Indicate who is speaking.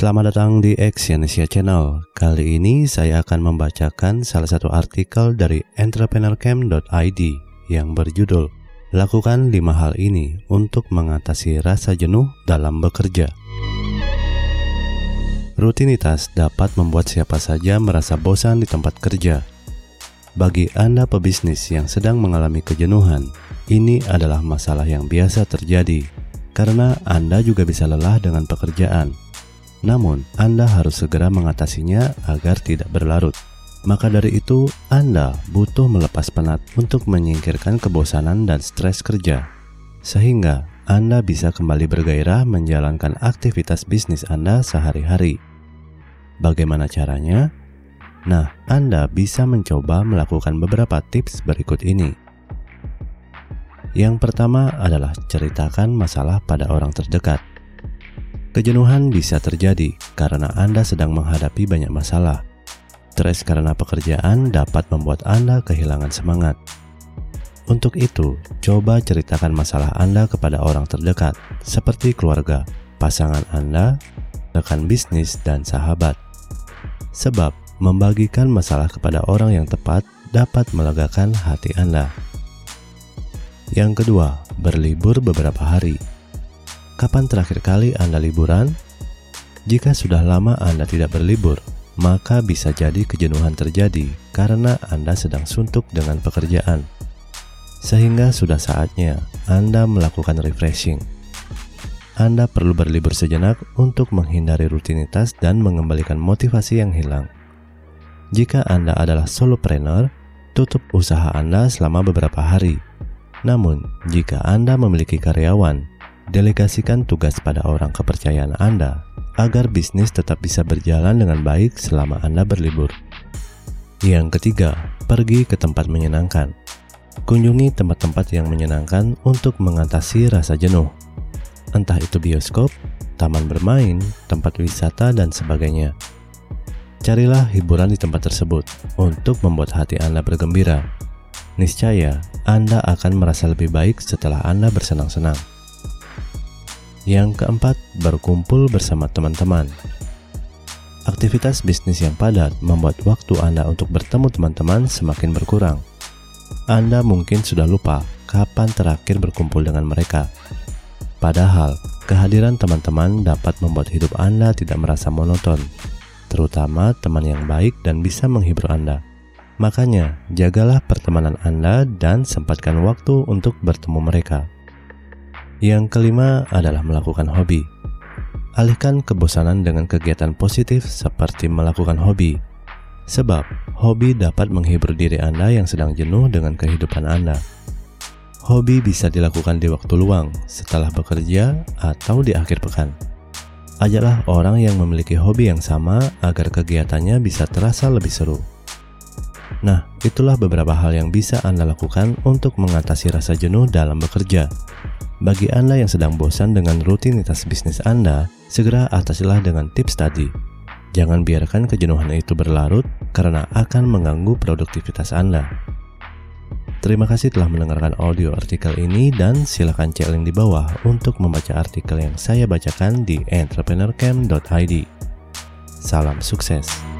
Speaker 1: Selamat datang di Exyonesia Channel. Kali ini saya akan membacakan salah satu artikel dari entrepreneurcamp.id yang berjudul Lakukan lima hal ini untuk mengatasi rasa jenuh dalam bekerja. Rutinitas dapat membuat siapa saja merasa bosan di tempat kerja. Bagi Anda pebisnis yang sedang mengalami kejenuhan, ini adalah masalah yang biasa terjadi karena Anda juga bisa lelah dengan pekerjaan namun, Anda harus segera mengatasinya agar tidak berlarut. Maka dari itu, Anda butuh melepas penat untuk menyingkirkan kebosanan dan stres kerja, sehingga Anda bisa kembali bergairah menjalankan aktivitas bisnis Anda sehari-hari. Bagaimana caranya? Nah, Anda bisa mencoba melakukan beberapa tips berikut ini. Yang pertama adalah ceritakan masalah pada orang terdekat. Kejenuhan bisa terjadi karena Anda sedang menghadapi banyak masalah. Stres karena pekerjaan dapat membuat Anda kehilangan semangat. Untuk itu, coba ceritakan masalah Anda kepada orang terdekat, seperti keluarga, pasangan Anda, rekan bisnis, dan sahabat. Sebab, membagikan masalah kepada orang yang tepat dapat melegakan hati Anda. Yang kedua, berlibur beberapa hari. Kapan terakhir kali Anda liburan? Jika sudah lama Anda tidak berlibur, maka bisa jadi kejenuhan terjadi karena Anda sedang suntuk dengan pekerjaan. Sehingga sudah saatnya Anda melakukan refreshing. Anda perlu berlibur sejenak untuk menghindari rutinitas dan mengembalikan motivasi yang hilang. Jika Anda adalah solopreneur, tutup usaha Anda selama beberapa hari. Namun, jika Anda memiliki karyawan, delegasikan tugas pada orang kepercayaan Anda agar bisnis tetap bisa berjalan dengan baik selama Anda berlibur. Yang ketiga, pergi ke tempat menyenangkan. Kunjungi tempat-tempat yang menyenangkan untuk mengatasi rasa jenuh. Entah itu bioskop, taman bermain, tempat wisata, dan sebagainya. Carilah hiburan di tempat tersebut untuk membuat hati Anda bergembira. Niscaya, Anda akan merasa lebih baik setelah Anda bersenang-senang. Yang keempat, berkumpul bersama teman-teman. Aktivitas bisnis yang padat membuat waktu Anda untuk bertemu teman-teman semakin berkurang. Anda mungkin sudah lupa kapan terakhir berkumpul dengan mereka. Padahal, kehadiran teman-teman dapat membuat hidup Anda tidak merasa monoton, terutama teman yang baik dan bisa menghibur Anda. Makanya, jagalah pertemanan Anda dan sempatkan waktu untuk bertemu mereka. Yang kelima adalah melakukan hobi. Alihkan kebosanan dengan kegiatan positif seperti melakukan hobi. Sebab, hobi dapat menghibur diri Anda yang sedang jenuh dengan kehidupan Anda. Hobi bisa dilakukan di waktu luang, setelah bekerja, atau di akhir pekan. Ajaklah orang yang memiliki hobi yang sama agar kegiatannya bisa terasa lebih seru. Nah, itulah beberapa hal yang bisa Anda lakukan untuk mengatasi rasa jenuh dalam bekerja. Bagi Anda yang sedang bosan dengan rutinitas bisnis Anda, segera atasilah dengan tips tadi. Jangan biarkan kejenuhan itu berlarut karena akan mengganggu produktivitas Anda. Terima kasih telah mendengarkan audio artikel ini dan silakan cek link di bawah untuk membaca artikel yang saya bacakan di entrepreneurcamp.id. Salam sukses.